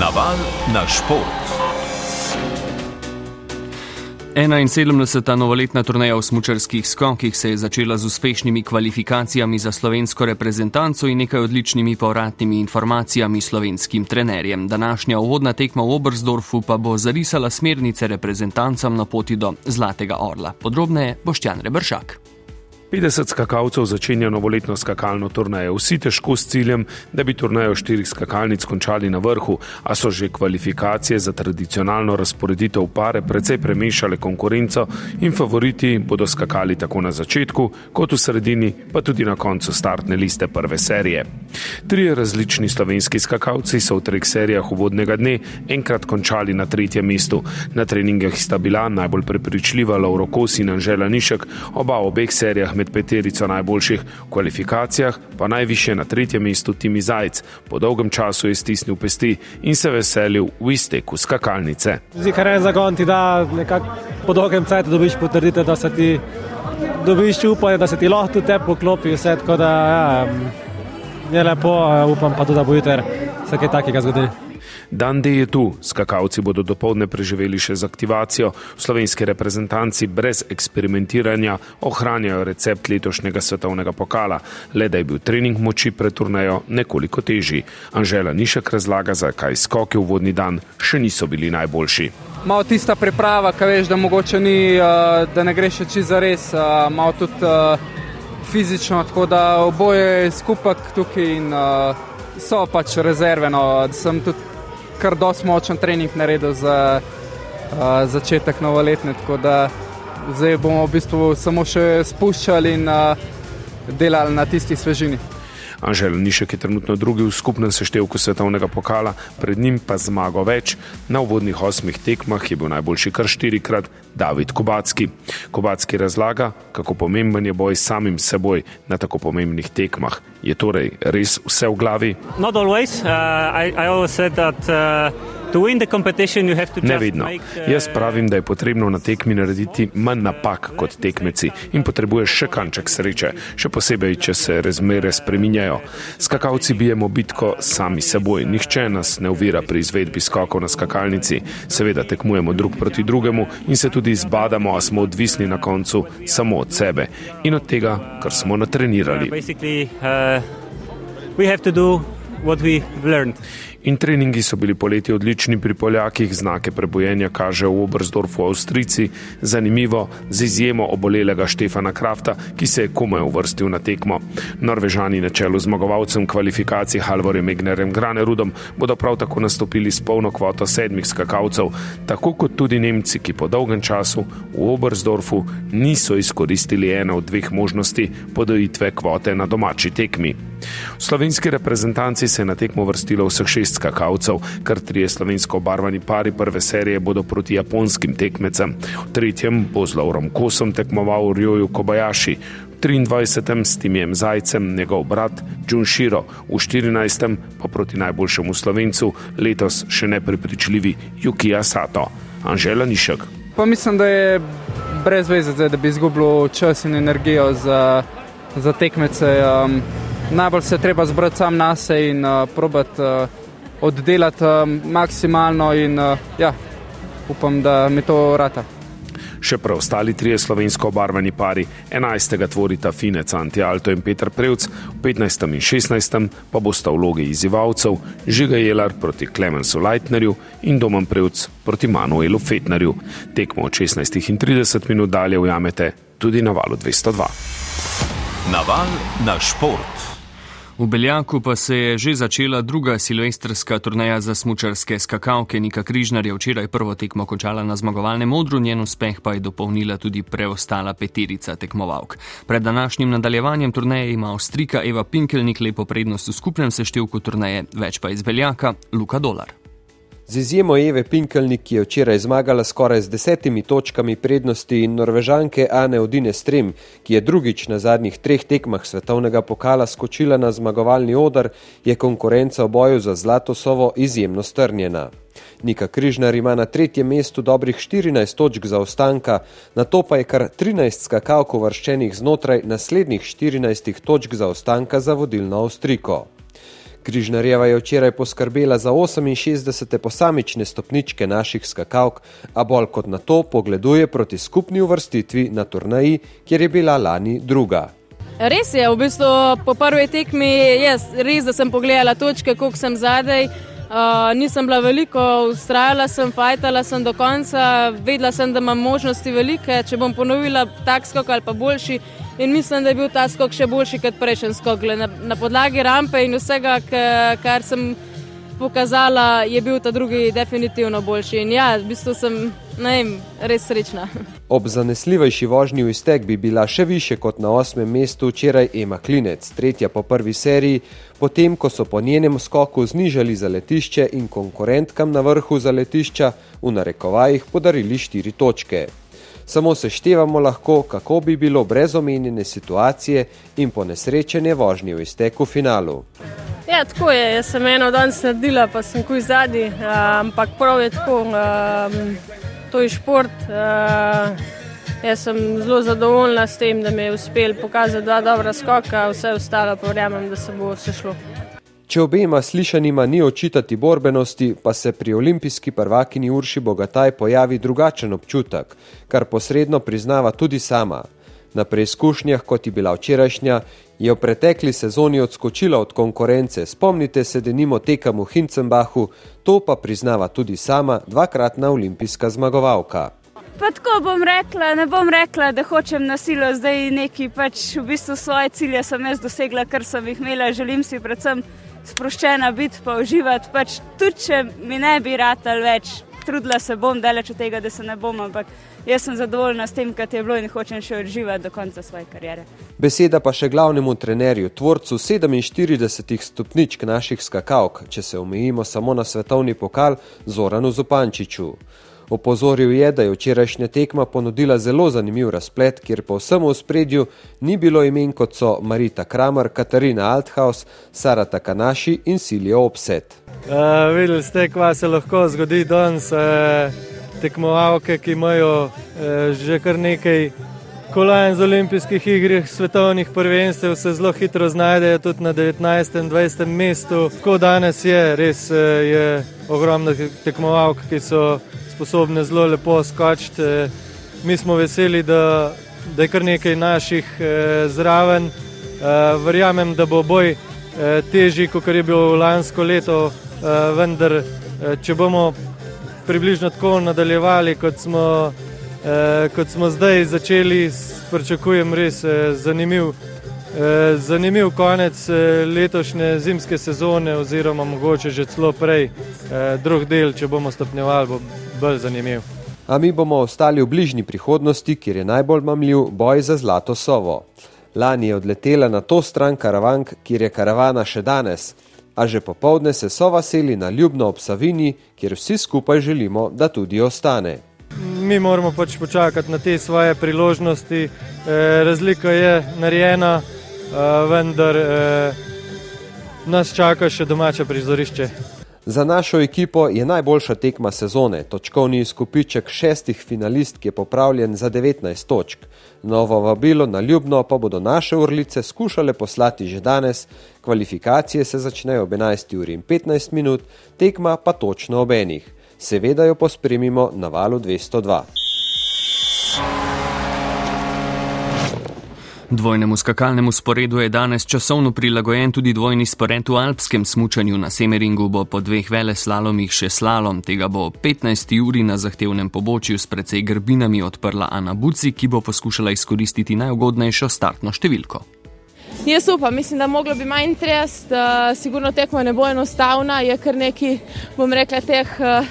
Naval na šport. 71. novoletna turneja v smučarskih skokih se je začela z uspešnimi kvalifikacijami za slovensko reprezentanco in nekaj odličnimi povratnimi informacijami slovenskim trenerjem. Današnja uvodna tekma v Obersdorfu pa bo zarisala smernice reprezentancam na poti do Zlatega orla. Podrobneje Boštjan Rebršak. 50 skakalcev začenja novoletno skakalno turnajo. Vsi težko s ciljem, da bi turnajo štirih skakalnic končali na vrhu, a so že kvalifikacije za tradicionalno razporeditev pare precej premešale konkurenco in favoriti bodo skakali tako na začetku, kot v sredini, pa tudi na koncu startne liste prve serije. Trije različni slovenski skakalci so v treh serijah uvodnega dne enkrat končali na tretjem mestu. Na treningih sta bila najbolj prepričljiva Lauro Kos in Anžela Nišek, oba v obeh serijah med peterico najboljših kvalifikacijah, pa najviše na tretjem mestu Timi Zajc. Po dolgem času je stisnil pesti in se veselil v izteku skakalnice. Zdi se, da je zagon ti da nekako po dolgem času dobiš potrditev, da se ti dobiš upanje, da se ti lahko tudi te poklopi vse. Tako da ja, je lepo, upam pa tudi, da bo jutri se kaj takega zgodilo. Dan D je tu, skakalci bodo dopoledne preživeli še z aktivacijo, slovenski reprezentanci brez eksperimentiranja ohranjajo recept letošnjega svetovnega pokala, le da je bil trening moči pred turnajo nekoliko težji. Anžela Nišek razlaga, zakaj skoki v vodni dan še niso bili najboljši. Malo tista priprava, kaj veš, da mogoče ni, da ne greš čisto za res, malo tudi fizično, tako da oboje skupaj tukaj in so pač rezerveno. Sem tudi kar dosti močen trening naredil za uh, začetek novoletne. Tako da zdaj bomo v bistvu samo še spuščali in uh, delali na tisti svežini. Anžel Nišek je trenutno drugi v skupnem seštevku svetovnega pokala, pred njim pa zmago več. Na uvodnih osmih tekmah je bil najboljši kar štirikrat David Kubacki. Kubacki razlaga, kako pomemben je boj samim seboj na tako pomembnih tekmah. Je torej res vse v glavi? Not always. Uh, I, I always said that uh, Ne vedno. Uh, Jaz pravim, da je potrebno na tekmi narediti manj napak kot tekmeci in potrebuješ še kanček sreče, še posebej, če se razmere spreminjajo. Skakalci bijemo bitko sami seboj, nihče nas ne uvira pri izvedbi skokov na skakalnici. Seveda tekmujemo drug proti drugemu in se tudi zbadamo, a smo odvisni na koncu samo od sebe in od tega, kar smo natrenirali. Uh, In treningi so bili poleti odlični pri Poljakih, znake prebojenja kaže v Obersdorfu Avstrici, zanimivo z izjemo obolelega Štefana Krafta, ki se je komaj uvrstil na tekmo. Norvežani na čelu zmagovalcem kvalifikacij Halvorjem Egnerjem Granerudom bodo prav tako nastopili s polno kvoto sedmih skakalcev, tako kot tudi Nemci, ki po dolgem času v Obersdorfu niso izkoristili ene od dveh možnosti podojitve kvote na domači tekmi. V slovenski reprezentanci se je na tekmo vrstilo vseh šest skakalcev, kar trije slovensko obarvani pari prve serije bodo proti japonskim tekmecem. V tretjem bo z Laurom Kosom tekmoval Rjoju Kobayashi. 23. s Timijem Zajcem, njegov brat Džunširo, v 14. pa proti najboljšemu slovencu, letos še neprepričljivi Jukija Sato. Anžela Nišek. Pa mislim, da je brez veze, da bi izgubil čas in energijo za, za tekmece. Um, najbolj se treba zbrati sam na sebe in uh, probati uh, oddelati uh, maksimalno in uh, ja, upam, da mi to rata. Še preostali trije slovensko obarvani pari, 11. tvorita Finec Antialto in Petr Prevc, v 15. in 16. pa bosta vlogi izzivalcev Žiga Jelar proti Klemensu Leitnerju in Doman Prevc proti Manuelu Fetnerju. Tekmo od 16. in 30 minut dalje ujamete tudi na valu 202. Naval na šport. V Beljaku pa se je že začela druga silvestrska turnaja za smučarske skakalke. Nika Križnar je včeraj prvo tekmo končala na zmagovalnem odru, njen uspeh pa je dopolnila tudi preostala peterica tekmovalk. Pred današnjim nadaljevanjem turnaje ima Avstrika Eva Pinkelnik lepo prednost v skupnem seštevku turnaje, več pa iz Beljaka Luka Dolar. Z izjemo Eve Pinkelnik, ki je včeraj zmagala skoraj z desetimi točkami prednosti in norvežanke Ane Odine Strem, ki je drugič na zadnjih treh tekmah svetovnega pokala skočila na zmagovalni odr, je konkurenca v boju za zlato sovo izjemno strnjena. Nika Križnar ima na tretjem mestu dobrih 14 točk za ostanka, na to pa je kar 13 skakalk uvrščenih znotraj naslednjih 14 točk za ostanka za vodilno Avstriko. Križnarjeva je včeraj poskrbela za 68. posamične stopničke naših skakalk, a bolj kot na to pogleduje proti skupni uvrstitvi na turnaji, kjer je bila lani druga. Res je, v bistvu po prvi tekmi, jaz res, da sem pogledala točke, koliko sem zadej. Uh, nisem bila veliko, ustrajala sem, fajtala sem do konca, vedela sem, da imam možnosti velike, če bom ponovila tak skok ali pa boljši. In mislim, da je bil ta skok še boljši kot prejšnji skok. Na, na podlagi rampe in vsega, kar sem pokazala, je bil ta drugi definitivno boljši. In ja, v bistvu sem vem, res srečna. Ob zanesljivejši vožnji v iztek bi bila še više kot na osmem mestu včeraj Ema Klinec, tretja po prvi seriji, potem ko so po njenem skoku znižali zaletišče in konkurentkam na vrhu zaletišča v narekovajih podarili štiri točke. Samo seštevamo lahko, kako bi bilo brez omenjene situacije in ponesrečene vožnje v izteku finalu. Ja, tako je. Jaz sem eno dan naredila, pa sem kuj zadnji, ampak prav je tako. Um, to je šport. Uh, jaz sem zelo zadovoljna s tem, da mi je uspel pokazati dva dobra skoka, vse ostalo pa verjamem, da se bo vse šlo. Če obema slišanima ni očitati borbenosti, pa se pri olimpijski prvakini Urši Bogataj pojavi drugačen občutek, kar posredno priznava tudi sama. Na preizkušnjah, kot je bila včerajšnja, je v pretekli sezoni odskočila od konkurence. Spomnite se, da nimo tekam v Hincenbachu, to pa priznava tudi sama dvakratna olimpijska zmagovalka. Pa tako bom rekla, ne bom rekla, da hočem na silo zdaj neki, pač v bistvu svoje cilje sem jaz dosegla, kar sem jih imela, želim si predvsem sproščena biti, pa uživati, pač tudi če mi ne bi ratal več, trudila se bom, daleč od tega, da se ne bom, ampak jaz sem zadovoljna s tem, kar je bilo in hočem še uživati do konca svoje kariere. Beseda pa še glavnemu trenerju, tvorcu 47 stopničk naših skakalk, če se omejimo samo na svetovni pokal, Zoranu Zupančiču. Opozoril je, da je včerajšnja tekma ponudila zelo zanimiv razplet, kjer po vsem v spredju ni bilo imen kot so Marita Kramer, Katarina Althaus, Sara Takanaši in Silja Opset. Uh, videli ste, kva se lahko zgodi danes. Uh tekmovalke, ki imajo eh, že kar nekaj kolajn z olimpijskih igrih, svetovnih prvenstev, se zelo hitro znajdejo tudi na 19. in 20. mestu. Ko danes je, res eh, je ogromno tekmovalk, ki so sposobne zelo lepo skočiti. Eh, mi smo veseli, da, da je kar nekaj naših eh, zraven. Eh, verjamem, da bo boj težji, kot je bil lansko leto, vendar če bomo približno tako nadaljevali, kot smo, kot smo zdaj začeli. Pričakujem res zanimiv, zanimiv konec letošnje zimske sezone, oziroma mogoče že celo prej, eh, drug del, če bomo stopnjevali, bo bolj zanimiv. A mi bomo ostali v bližnji prihodnosti, kjer je najbolj mamljiv boj za zlato sovo. Lani je odletela na to stran karavank, kjer je karavana še danes a že popovdne se sova seli na ljubno ob Savini, kjer vsi skupaj želimo, da tudi ostane. Mi moramo pač počakati na te svoje priložnosti. E, razlika je narejena, e, vendar e, nas čaka še domače prizorišče. Za našo ekipo je najboljša tekma sezone. Točkovni izkupiček šestih finalistk je popravljen za 19 točk. Novo vabilo na Ljubno pa bodo naše urlice skušale poslati že danes. Kvalifikacije se začnejo ob 11. uri in 15 minut, tekma pa točno ob enih. Seveda jo pospremimo na valu 202. Dvojnemu skakalnemu sporedu je danes časovno prilagojen tudi dvojni spored v alpskem smučanju. Na Semeringu bo po dveh vele slalomih še slalom. Tega bo 15 uri na zahtevnem pobočju s precej grbinami odprla Ana Buci, ki bo poskušala izkoristiti najugodnejšo startno številko. Jaz upam, mislim, da moglo bi manj trest, uh, sigurno tekmo ne bo enostavna, je kar neki, bom rekla, teh uh,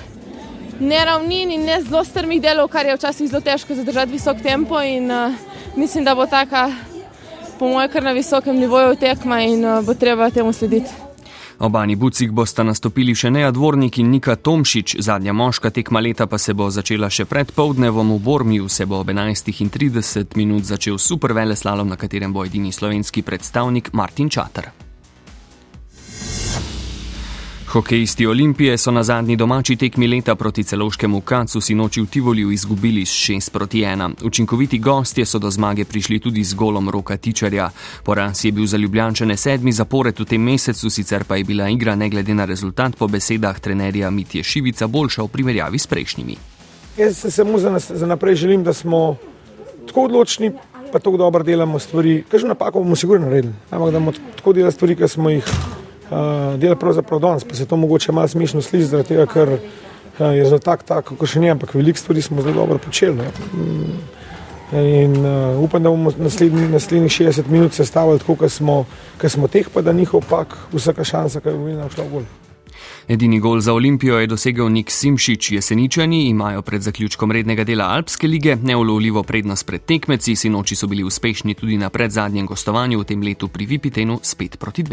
neravnin in ne zelo strmih delov, kar je včasih zelo težko zadržati visok tempo in uh, mislim, da bo taka po mojem, kar na visokem nivoju tekma in uh, bo treba temu slediti. Obani Bucik bosta nastopili še Neja Dvornik in Nika Tomšič, zadnja moška tekma leta pa se bo začela še pred povdnevom v Bormiju, se bo ob 11.30 minut začel super vele slalom, na katerem bo edini slovenski predstavnik Martin Čater. Hokejisti Olimpije so na zadnji domači tekmi leta proti celoškemu Kacu sinoči v Tivoliju izgubili s 6 proti 1. Učinkoviti gostje so do zmage prišli tudi z golom roka Tičarja. Poraz je bil za Ljubljančane sedmi zapored v tem mesecu, sicer pa je bila igra ne glede na rezultat po besedah trenerja Mitje Šivica boljša v primerjavi s prejšnjimi. Jaz se samo za, nas, za naprej želim, da smo tako odločni, pa tako dobro delamo stvari. Kažem napako bomo sigurno naredili, ampak da bomo tako delali stvari, ki smo jih uh, delali pravzaprav danes, pa se to mogoče malo smešno sliši, zaradi tega, ker uh, je rezultat tak, kako še ni, ampak veliko stvari smo zelo dobro počeli. Ne. In uh, upam, da bomo naslednji, naslednjih 60 minut sestavili tako, kot smo, smo teh, pa da njihov pak vsaka šansa, ki bo nam šla v gol. Edini gol za Olimpijo je dosegel Nik Simšič, jeseničani imajo pred zaključkom rednega dela Alpske lige neulovljivo prednost pred tekmeci, sinoči so bili uspešni tudi na predzadnjem gostovanju v tem letu pri Vipitenu spet proti dve.